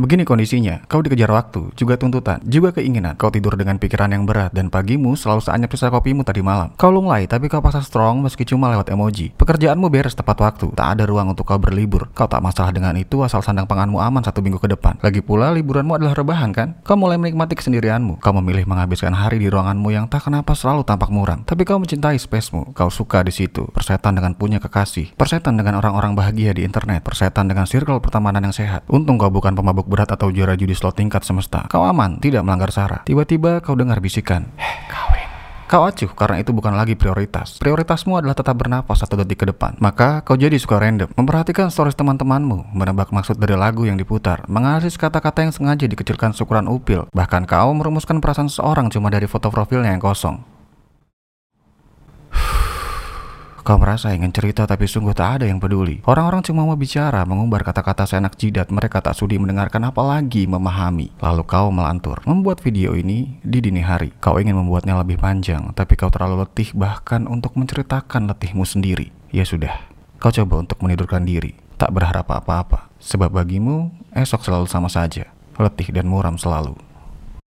Begini kondisinya, kau dikejar waktu, juga tuntutan, juga keinginan. Kau tidur dengan pikiran yang berat dan pagimu selalu seanyap sisa kopimu tadi malam. Kau lunglai tapi kau paksa strong meski cuma lewat emoji. Pekerjaanmu beres tepat waktu, tak ada ruang untuk kau berlibur. Kau tak masalah dengan itu asal sandang panganmu aman satu minggu ke depan. Lagi pula liburanmu adalah rebahan kan? Kau mulai menikmati kesendirianmu. Kau memilih menghabiskan hari di ruanganmu yang tak kenapa selalu tampak muram. Tapi kau mencintai spacemu. Kau suka di situ. Persetan dengan punya kekasih. Persetan dengan orang-orang bahagia di internet. Persetan dengan circle pertemanan yang sehat. Untung kau bukan pemabuk berat atau juara judi slot tingkat semesta. Kau aman, tidak melanggar sara. Tiba-tiba kau dengar bisikan. kawin. Kau acuh karena itu bukan lagi prioritas. Prioritasmu adalah tetap bernafas satu detik ke depan. Maka kau jadi suka random, memperhatikan stories teman-temanmu, menebak maksud dari lagu yang diputar, menganalisis kata-kata yang sengaja dikecilkan syukuran upil. Bahkan kau merumuskan perasaan seseorang cuma dari foto profilnya yang kosong. Kau merasa ingin cerita tapi sungguh tak ada yang peduli. Orang-orang cuma mau bicara, mengumbar kata-kata seenak jidat. Mereka tak sudi mendengarkan apalagi memahami. Lalu kau melantur, membuat video ini di dini hari. Kau ingin membuatnya lebih panjang, tapi kau terlalu letih bahkan untuk menceritakan letihmu sendiri. Ya sudah, kau coba untuk menidurkan diri. Tak berharap apa-apa, sebab bagimu esok selalu sama saja. Letih dan muram selalu.